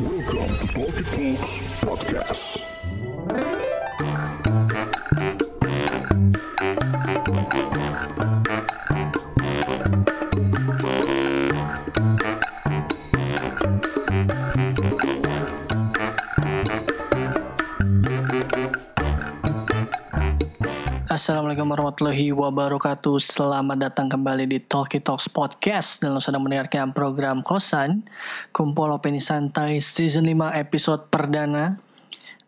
Welcome to Talkie Talks Podcast. Assalamualaikum warahmatullahi wabarakatuh. Selamat datang kembali di Talkie Talks Podcast. Dan lo sedang mendengarkan program Kosan Kumpul Opini Santai Season 5 episode perdana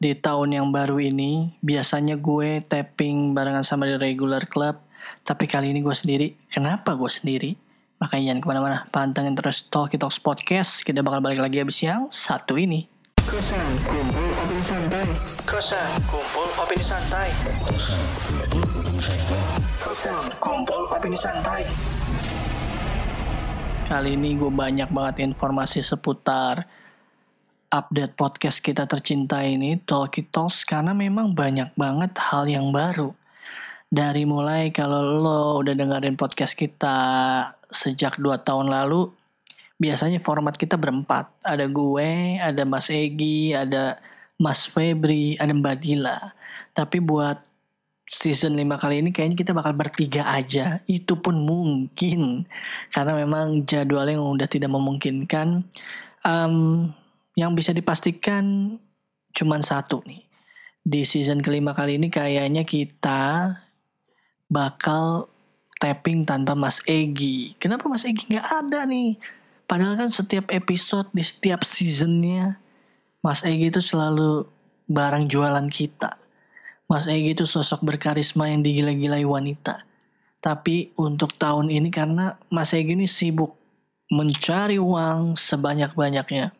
Di tahun yang baru ini. Biasanya gue tapping barengan sama di regular club Tapi kali ini gue sendiri. Kenapa gue sendiri? Makanya jangan ke mana-mana Pantengin terus Talkie Talks Podcast. Kita bakal balik lagi abis yang satu ini. Kosan Kumpul Kumpul Opini Santai. Kumpul Opini Santai. Kali ini gue banyak banget informasi seputar update podcast kita tercinta ini Talkie Talks karena memang banyak banget hal yang baru. Dari mulai kalau lo udah dengerin podcast kita sejak 2 tahun lalu biasanya format kita berempat. Ada gue, ada Mas Egi, ada Mas Febri, ada Mbak Dila. Tapi buat season 5 kali ini kayaknya kita bakal bertiga aja. Itu pun mungkin. Karena memang jadwalnya yang udah tidak memungkinkan. Um, yang bisa dipastikan cuman satu nih. Di season kelima kali ini kayaknya kita bakal tapping tanpa Mas Egi. Kenapa Mas Egi nggak ada nih? Padahal kan setiap episode di setiap seasonnya Mas Egi itu selalu barang jualan kita. Mas Egi itu sosok berkarisma yang digila-gilai wanita. Tapi untuk tahun ini karena Mas Egi ini sibuk mencari uang sebanyak-banyaknya.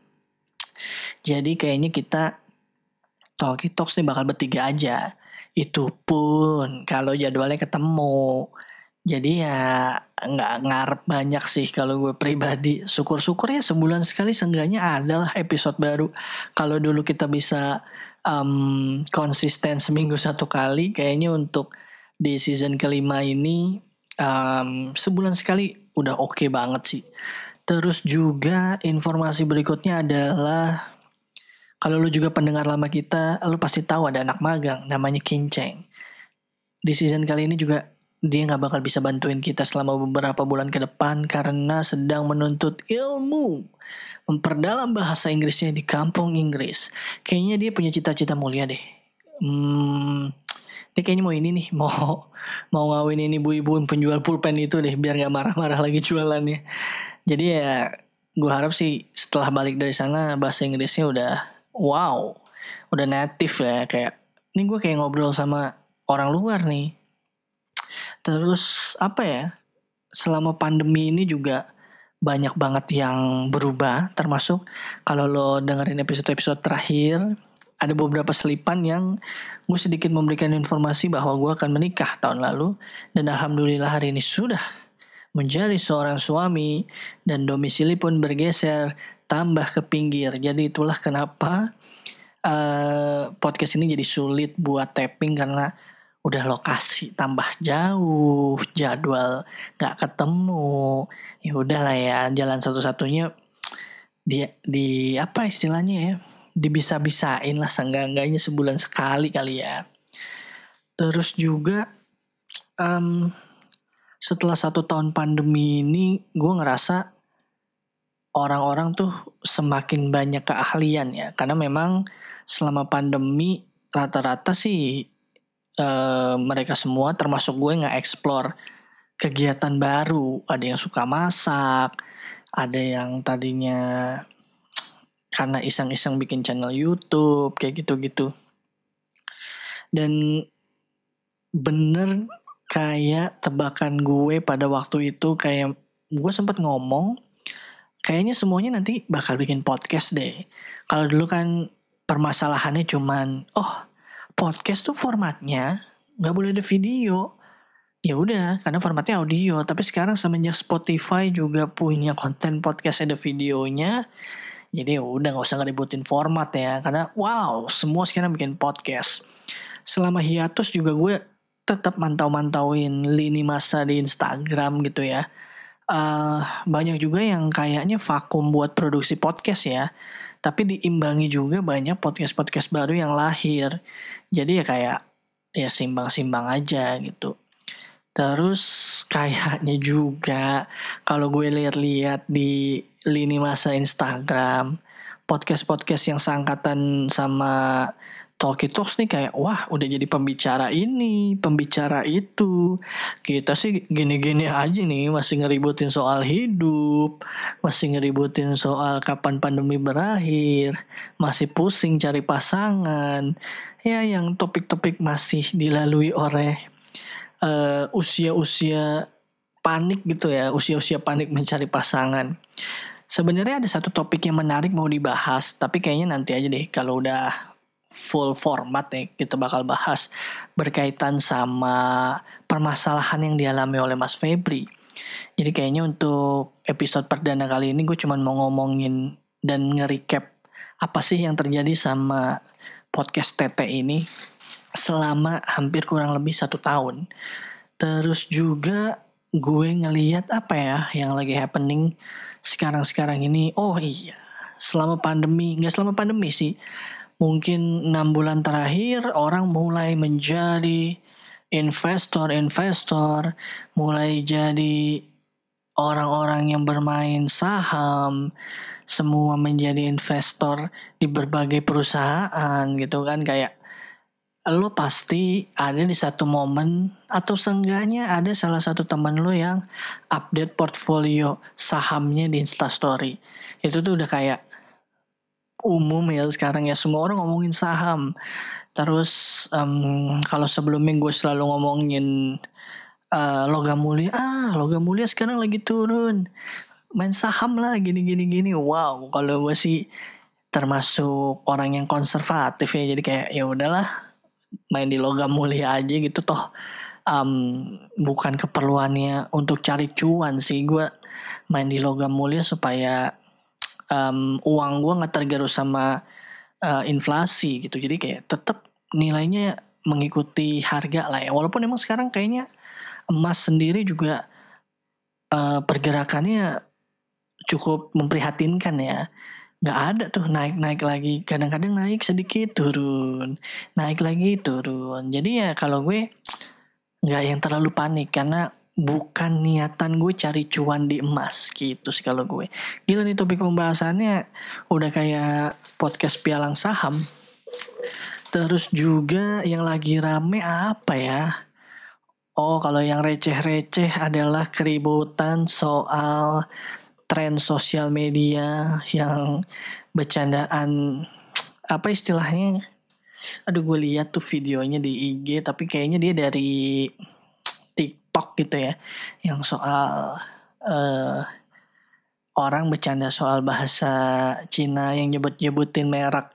Jadi kayaknya kita Talkie Talks nih bakal bertiga aja. Itu pun kalau jadwalnya ketemu. Jadi ya nggak ngarep banyak sih kalau gue pribadi. Syukur-syukur ya sebulan sekali seenggaknya adalah episode baru. Kalau dulu kita bisa um, konsisten seminggu satu kali, kayaknya untuk di season kelima ini um, sebulan sekali udah oke okay banget sih. Terus juga informasi berikutnya adalah kalau lu juga pendengar lama kita, lu pasti tahu ada anak magang namanya Kinceng. Di season kali ini juga dia nggak bakal bisa bantuin kita selama beberapa bulan ke depan karena sedang menuntut ilmu memperdalam bahasa Inggrisnya di kampung Inggris. Kayaknya dia punya cita-cita mulia deh. Hmm, dia kayaknya mau ini nih, mau mau ngawin ini ibu-ibu penjual pulpen itu deh biar nggak marah-marah lagi jualannya. Jadi ya gue harap sih setelah balik dari sana bahasa Inggrisnya udah wow, udah native ya kayak ini gue kayak ngobrol sama orang luar nih Terus apa ya? Selama pandemi ini juga banyak banget yang berubah termasuk kalau lo dengerin episode-episode terakhir ada beberapa selipan yang gue sedikit memberikan informasi bahwa gue akan menikah tahun lalu dan alhamdulillah hari ini sudah menjadi seorang suami dan domisili pun bergeser tambah ke pinggir jadi itulah kenapa uh, podcast ini jadi sulit buat tapping karena udah lokasi tambah jauh jadwal nggak ketemu. Ya udahlah ya jalan satu-satunya di di apa istilahnya ya dibisa-bisain lah seenggak-enggaknya sebulan sekali kali ya. Terus juga um, setelah satu tahun pandemi ini gue ngerasa orang-orang tuh semakin banyak keahlian ya. Karena memang selama pandemi rata-rata sih uh, mereka semua termasuk gue nggak explore kegiatan baru. Ada yang suka masak ada yang tadinya karena iseng-iseng bikin channel YouTube kayak gitu-gitu. Dan bener kayak tebakan gue pada waktu itu kayak gue sempat ngomong kayaknya semuanya nanti bakal bikin podcast deh. Kalau dulu kan permasalahannya cuman oh podcast tuh formatnya nggak boleh ada video. Ya udah karena formatnya audio. Tapi sekarang semenjak Spotify juga punya konten podcast ada videonya jadi ya udah nggak usah ngeributin format ya. Karena wow semua sekarang bikin podcast. Selama hiatus juga gue tetap mantau-mantauin lini masa di Instagram gitu ya. Uh, banyak juga yang kayaknya vakum buat produksi podcast ya. Tapi diimbangi juga banyak podcast-podcast baru yang lahir. Jadi ya kayak ya simbang-simbang aja gitu. Terus kayaknya juga kalau gue lihat-lihat di lini masa Instagram, podcast-podcast yang seangkatan sama Talkie Talks nih kayak wah udah jadi pembicara ini, pembicara itu. Kita sih gini-gini aja nih masih ngeributin soal hidup, masih ngeributin soal kapan pandemi berakhir, masih pusing cari pasangan. Ya yang topik-topik masih dilalui oleh uh, usia-usia panik gitu ya, usia-usia panik mencari pasangan. Sebenarnya ada satu topik yang menarik mau dibahas, tapi kayaknya nanti aja deh kalau udah full format nih kita bakal bahas berkaitan sama permasalahan yang dialami oleh Mas Febri. Jadi kayaknya untuk episode perdana kali ini gue cuma mau ngomongin dan nge-recap apa sih yang terjadi sama podcast Tete ini selama hampir kurang lebih satu tahun. Terus juga gue ngeliat apa ya yang lagi happening sekarang-sekarang ini. Oh iya, selama pandemi, nggak selama pandemi sih mungkin enam bulan terakhir orang mulai menjadi investor-investor, mulai jadi orang-orang yang bermain saham, semua menjadi investor di berbagai perusahaan gitu kan kayak lo pasti ada di satu momen atau seenggaknya ada salah satu teman lo yang update portfolio sahamnya di Instastory. Itu tuh udah kayak umum ya sekarang ya semua orang ngomongin saham. Terus um, kalau sebelumnya gue selalu ngomongin uh, logam mulia, ah logam mulia sekarang lagi turun, main saham lah gini gini gini. Wow, kalau gue sih termasuk orang yang konservatif ya, jadi kayak ya udahlah main di logam mulia aja gitu toh. Um, bukan keperluannya untuk cari cuan sih gue main di logam mulia supaya um, uang gue nggak tergerus sama uh, inflasi gitu. Jadi kayak tetap nilainya mengikuti harga lah ya. Walaupun emang sekarang kayaknya emas sendiri juga uh, pergerakannya cukup memprihatinkan ya. Nggak ada tuh naik naik lagi. Kadang-kadang naik sedikit turun naik lagi turun. Jadi ya kalau gue nggak yang terlalu panik karena bukan niatan gue cari cuan di emas gitu sih kalau gue. Gila nih topik pembahasannya udah kayak podcast pialang saham. Terus juga yang lagi rame apa ya? Oh kalau yang receh-receh adalah keributan soal tren sosial media yang bercandaan apa istilahnya? Aduh gue lihat tuh videonya di IG tapi kayaknya dia dari TikTok gitu ya yang soal uh, orang bercanda soal bahasa Cina yang nyebut-nyebutin merek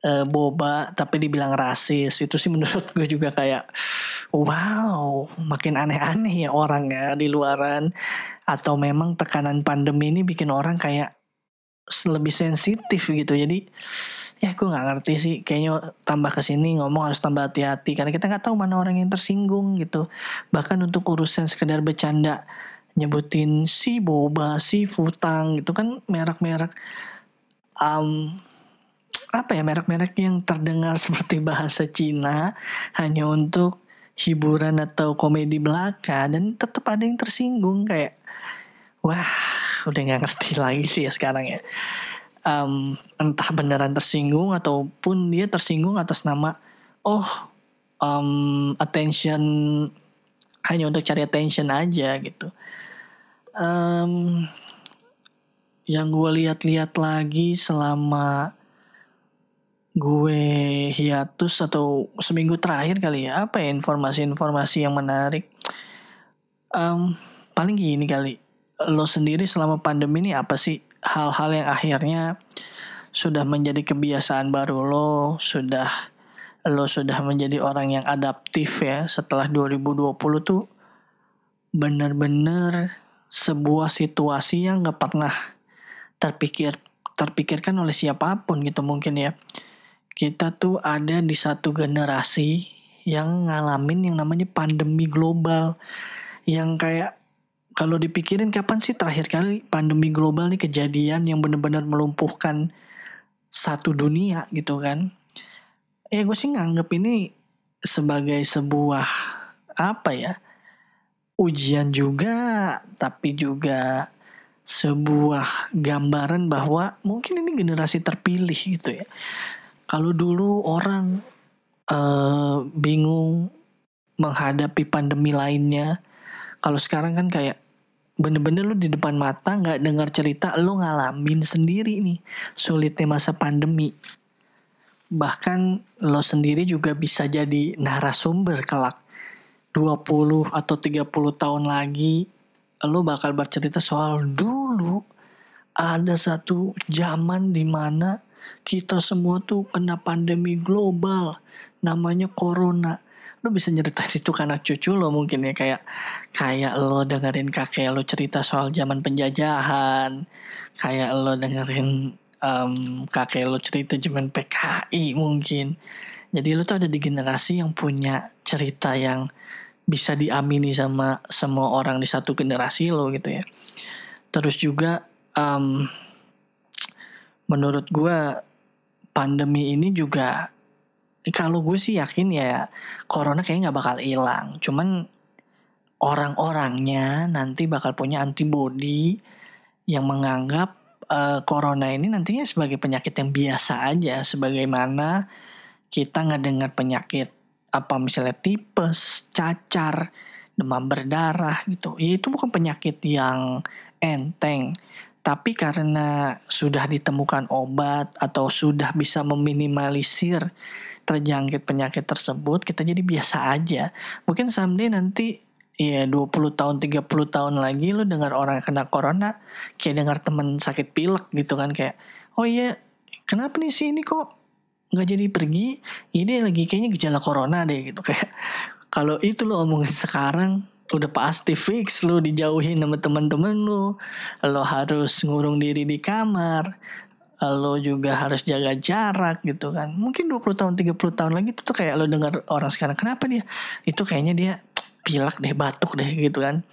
uh, boba tapi dibilang rasis. Itu sih menurut gue juga kayak wow makin aneh-aneh ya orang ya di luaran. Atau memang tekanan pandemi ini bikin orang kayak lebih sensitif gitu. Jadi ya gue nggak ngerti sih. Kayaknya tambah ke sini ngomong harus tambah hati-hati. Karena kita nggak tahu mana orang yang tersinggung gitu. Bahkan untuk urusan sekedar bercanda nyebutin si boba si futang gitu kan merek-merek um, apa ya merek-merek yang terdengar seperti bahasa Cina hanya untuk hiburan atau komedi belaka dan tetap ada yang tersinggung kayak wah udah nggak ngerti lagi sih ya sekarang ya um, entah beneran tersinggung ataupun dia tersinggung atas nama oh um, attention hanya untuk cari attention aja gitu. Um, yang gue lihat-lihat lagi selama gue hiatus atau seminggu terakhir kali ya apa ya informasi-informasi yang menarik um, paling gini kali lo sendiri selama pandemi ini apa sih hal-hal yang akhirnya sudah menjadi kebiasaan baru lo, sudah lo sudah menjadi orang yang adaptif ya setelah 2020 tuh bener-bener sebuah situasi yang gak pernah terpikir terpikirkan oleh siapa pun gitu mungkin ya. Kita tuh ada di satu generasi yang ngalamin yang namanya pandemi global yang kayak kalau dipikirin kapan sih terakhir kali pandemi global nih kejadian yang benar-benar melumpuhkan satu dunia gitu kan? Ya gue sih nganggep ini sebagai sebuah apa ya ujian juga tapi juga sebuah gambaran bahwa mungkin ini generasi terpilih gitu ya. Kalau dulu orang uh, bingung menghadapi pandemi lainnya kalau sekarang kan kayak bener-bener lu di depan mata nggak dengar cerita lu ngalamin sendiri nih sulitnya masa pandemi. Bahkan lo sendiri juga bisa jadi narasumber kelak. 20 atau 30 tahun lagi lo bakal bercerita soal dulu ada satu zaman di mana kita semua tuh kena pandemi global namanya corona lu bisa nyeritain itu ke anak cucu lo mungkin ya kayak kayak lo dengerin kakek lo cerita soal zaman penjajahan kayak lo dengerin um, kakek lo cerita zaman PKI mungkin. Jadi lo tuh ada di generasi yang punya cerita yang bisa diamini sama semua orang di satu generasi lo gitu ya. Terus juga um, menurut gue pandemi ini juga kalau gue sih yakin ya corona kayaknya nggak bakal hilang. Cuman orang-orangnya nanti bakal punya antibody yang menganggap uh, corona ini nantinya sebagai penyakit yang biasa aja. Sebagaimana kita nggak dengar penyakit apa misalnya tipes, cacar, demam berdarah gitu. Ya itu bukan penyakit yang enteng. Tapi karena sudah ditemukan obat atau sudah bisa meminimalisir terjangkit penyakit tersebut kita jadi biasa aja. Mungkin someday nanti ya 20 tahun 30 tahun lagi lu dengar orang kena corona kayak dengar temen sakit pilek gitu kan kayak oh iya kenapa nih sih ini kok nggak jadi pergi? Ini lagi kayaknya gejala corona deh gitu. Kayak kalau itu lo omongin sekarang udah pasti fix lo dijauhin sama teman-teman lo lo harus ngurung diri di kamar lo juga harus jaga jarak gitu kan. Mungkin 20 tahun 30 tahun lagi itu tuh kayak lo dengar orang sekarang kenapa dia itu kayaknya dia pilek deh batuk deh gitu kan.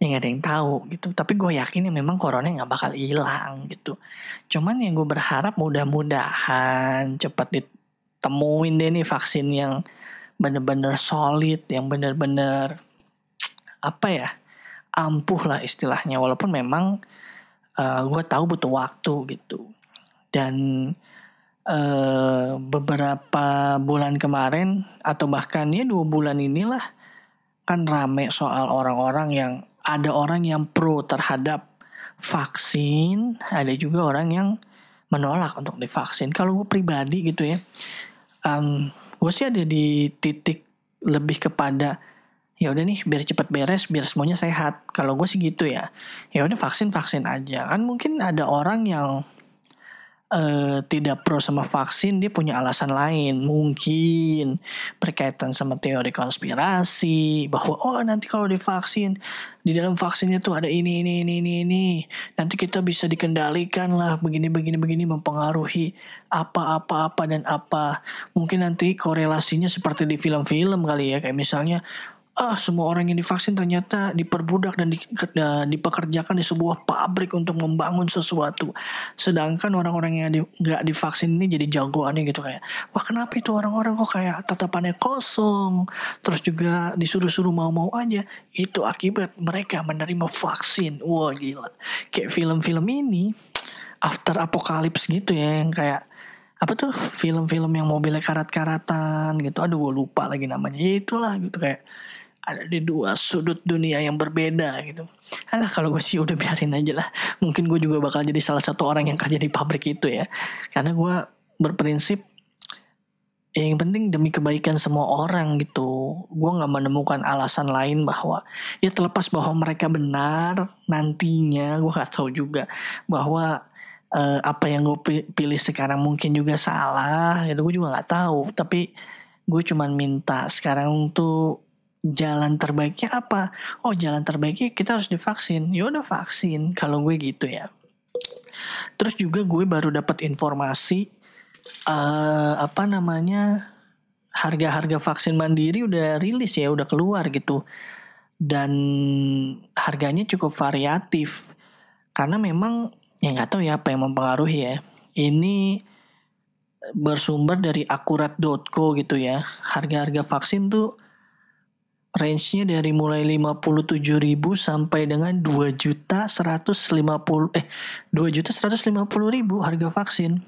Ya gak ada yang tahu gitu. Tapi gue yakin ya memang corona nggak bakal hilang gitu. Cuman yang gue berharap mudah-mudahan cepat ditemuin deh nih vaksin yang bener-bener solid, yang bener-bener apa ya ampuh lah istilahnya. Walaupun memang uh, gue tahu butuh waktu gitu dan uh, beberapa bulan kemarin atau bahkan ya dua bulan inilah kan rame soal orang-orang yang ada orang yang pro terhadap vaksin, ada juga orang yang menolak untuk divaksin. Kalau gue pribadi gitu ya, um, gue sih ada di titik lebih kepada ya udah nih biar cepet beres biar semuanya sehat. Kalau gue sih gitu ya. Ya udah vaksin vaksin aja. Kan mungkin ada orang yang uh, tidak pro sama vaksin dia punya alasan lain. Mungkin berkaitan sama teori konspirasi bahwa oh nanti kalau divaksin di dalam vaksinnya tuh ada ini ini ini ini ini. Nanti kita bisa dikendalikan lah begini begini begini mempengaruhi apa apa apa dan apa. Mungkin nanti korelasinya seperti di film-film kali ya. Kayak misalnya ah semua orang yang divaksin ternyata diperbudak dan di, dipekerjakan di sebuah pabrik untuk membangun sesuatu. Sedangkan orang-orang yang di, gak divaksin ini jadi jagoannya gitu kayak, wah kenapa itu orang-orang kok kayak tatapannya kosong, terus juga disuruh-suruh mau-mau aja. Itu akibat mereka menerima vaksin. Wah gila. Kayak film-film ini after apocalypse gitu ya yang kayak apa tuh film-film yang mobilnya karat-karatan gitu aduh gue lupa lagi namanya ya itulah gitu kayak ada di dua sudut dunia yang berbeda gitu. Alah kalau gue sih udah biarin aja lah. Mungkin gue juga bakal jadi salah satu orang yang kerja di pabrik itu ya. Karena gue berprinsip ya yang penting demi kebaikan semua orang gitu. Gue nggak menemukan alasan lain bahwa ya terlepas bahwa mereka benar nantinya gue gak tahu juga bahwa uh, apa yang gue pilih sekarang mungkin juga salah. Itu gue juga nggak tahu. Tapi gue cuman minta sekarang tuh jalan terbaiknya apa? Oh jalan terbaiknya kita harus divaksin. Ya udah vaksin kalau gue gitu ya. Terus juga gue baru dapat informasi uh, apa namanya harga-harga vaksin mandiri udah rilis ya udah keluar gitu dan harganya cukup variatif karena memang ya nggak tahu ya apa yang mempengaruhi ya ini bersumber dari akurat.co gitu ya. Harga-harga vaksin tuh range-nya dari mulai 57.000 sampai dengan 2 juta 150 eh 2 juta 150 ribu harga vaksin.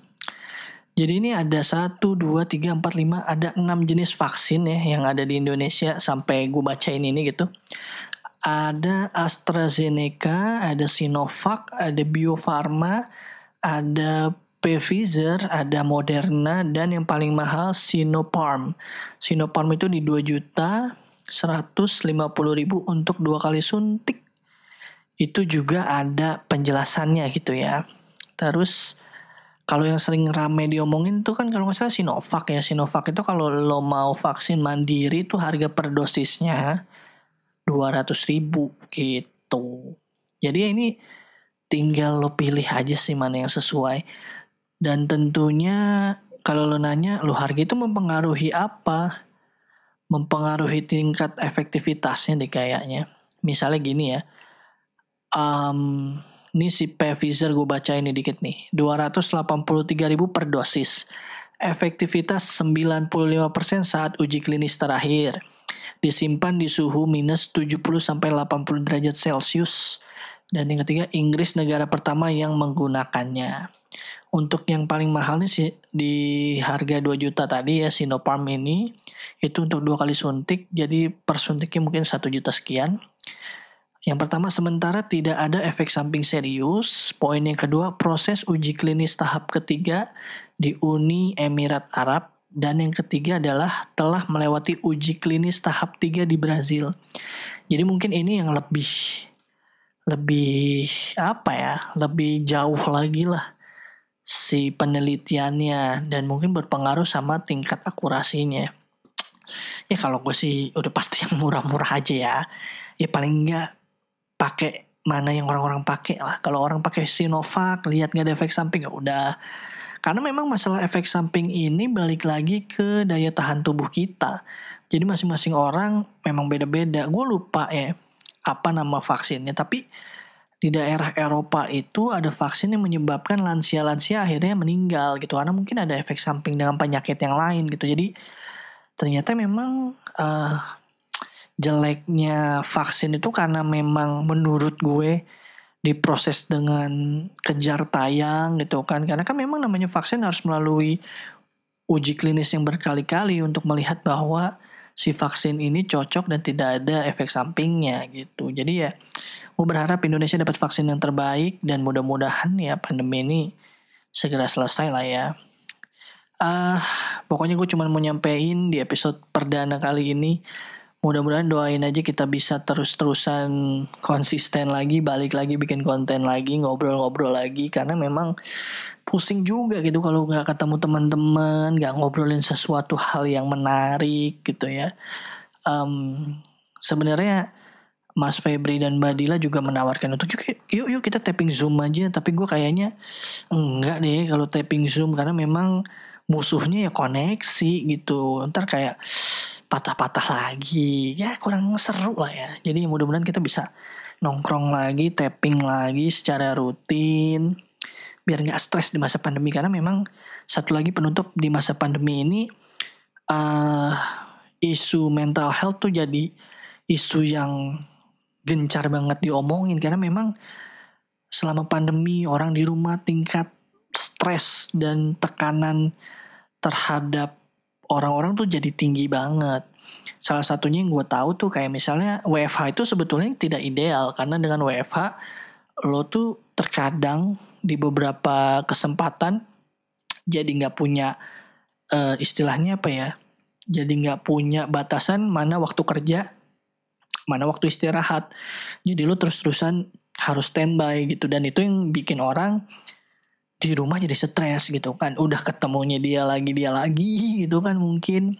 Jadi ini ada 1, 2, 3, 4, 5, ada 6 jenis vaksin ya yang ada di Indonesia sampai gue bacain ini gitu. Ada AstraZeneca, ada Sinovac, ada Bio Farma, ada Pfizer, ada Moderna, dan yang paling mahal Sinopharm. Sinopharm itu di 2 juta 150 ribu untuk dua kali suntik. Itu juga ada penjelasannya gitu ya. Terus kalau yang sering rame diomongin tuh kan kalau salah Sinovac ya. Sinovac itu kalau lo mau vaksin mandiri tuh harga per dosisnya 200 ribu gitu. Jadi ya ini tinggal lo pilih aja sih mana yang sesuai. Dan tentunya kalau lo nanya lo harga itu mempengaruhi apa? Mempengaruhi tingkat efektivitasnya deh kayaknya. Misalnya gini ya. Um, ini si Pfizer gue baca ini dikit nih. 283 ribu per dosis. Efektivitas 95% saat uji klinis terakhir. Disimpan di suhu minus 70 sampai 80 derajat Celcius. Dan yang ketiga, Inggris negara pertama yang menggunakannya. Untuk yang paling mahal nih sih di harga 2 juta tadi ya Sinopharm ini itu untuk dua kali suntik jadi per suntiknya mungkin 1 juta sekian yang pertama, sementara tidak ada efek samping serius. Poin yang kedua, proses uji klinis tahap ketiga di Uni Emirat Arab. Dan yang ketiga adalah telah melewati uji klinis tahap tiga di Brazil. Jadi mungkin ini yang lebih lebih apa ya, lebih jauh lagi lah si penelitiannya dan mungkin berpengaruh sama tingkat akurasinya. Ya kalau gue sih udah pasti yang murah-murah aja ya. Ya paling enggak pakai mana yang orang-orang pakai lah. Kalau orang pakai Sinovac, lihat nggak ada efek samping ya udah. Karena memang masalah efek samping ini balik lagi ke daya tahan tubuh kita. Jadi masing-masing orang memang beda-beda. Gue lupa ya apa nama vaksinnya, tapi di daerah Eropa itu ada vaksin yang menyebabkan lansia-lansia akhirnya meninggal gitu. Karena mungkin ada efek samping dengan penyakit yang lain gitu. Jadi ternyata memang uh, jeleknya vaksin itu karena memang menurut gue diproses dengan kejar tayang gitu kan. Karena kan memang namanya vaksin harus melalui uji klinis yang berkali-kali untuk melihat bahwa si vaksin ini cocok dan tidak ada efek sampingnya gitu. Jadi ya gue berharap Indonesia dapat vaksin yang terbaik dan mudah-mudahan ya pandemi ini segera selesai lah ya. Ah uh, pokoknya gue cuma mau nyampein di episode perdana kali ini mudah-mudahan doain aja kita bisa terus-terusan konsisten lagi balik lagi bikin konten lagi ngobrol-ngobrol lagi karena memang pusing juga gitu kalau nggak ketemu teman-teman nggak ngobrolin sesuatu hal yang menarik gitu ya. Um, sebenarnya Mas Febri dan Mbak Dila juga menawarkan untuk yuk yuk kita tapping zoom aja. Tapi gue kayaknya enggak deh kalau tapping zoom karena memang musuhnya ya koneksi gitu. Ntar kayak patah-patah lagi. Ya kurang seru lah ya. Jadi mudah-mudahan kita bisa nongkrong lagi tapping lagi secara rutin biar nggak stres di masa pandemi. Karena memang satu lagi penutup di masa pandemi ini uh, isu mental health tuh jadi isu yang gencar banget diomongin karena memang selama pandemi orang di rumah tingkat stres dan tekanan terhadap orang-orang tuh jadi tinggi banget. Salah satunya yang gue tahu tuh kayak misalnya WFH itu sebetulnya tidak ideal karena dengan WFH lo tuh terkadang di beberapa kesempatan jadi nggak punya uh, istilahnya apa ya? Jadi nggak punya batasan mana waktu kerja, mana waktu istirahat. Jadi lo terus-terusan harus standby gitu. Dan itu yang bikin orang di rumah jadi stres gitu kan. Udah ketemunya dia lagi dia lagi gitu kan mungkin.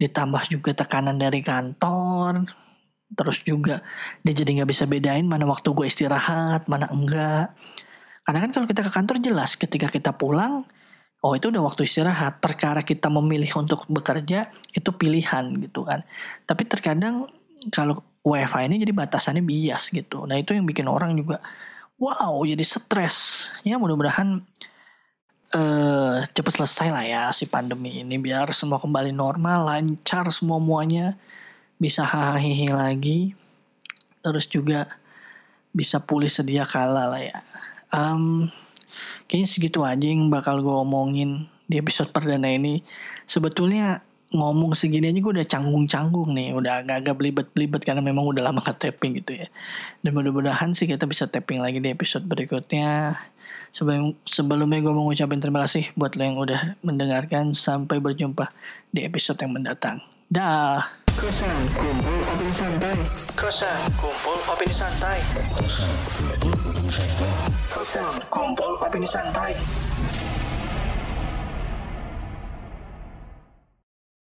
Ditambah juga tekanan dari kantor. Terus juga dia jadi nggak bisa bedain mana waktu gue istirahat mana enggak. Karena kan kalau kita ke kantor jelas ketika kita pulang oh itu udah waktu istirahat. Perkara kita memilih untuk bekerja itu pilihan gitu kan. Tapi terkadang kalau WiFi ini jadi batasannya bias gitu nah itu yang bikin orang juga wow jadi stres ya mudah-mudahan eh cepet selesai lah ya si pandemi ini biar semua kembali normal, lancar semua muanya, bisa hahaha lagi, terus juga bisa pulih sedia kala lah ya. Um, kayaknya segitu aja yang bakal gue omongin di episode perdana ini. Sebetulnya ngomong segini aja gue udah canggung-canggung nih udah agak-agak belibet-belibet karena memang udah lama ke tapping gitu ya. Dan mudah-mudahan sih kita bisa tapping lagi di episode berikutnya. Sebelum sebelumnya gue mau ngucapin terima kasih buat lo yang udah mendengarkan. Sampai berjumpa di episode yang mendatang. Dah! Kosan kumpul opini santai. kosan kumpul opini santai. Kosan kumpul opini santai. kosan kumpul opini santai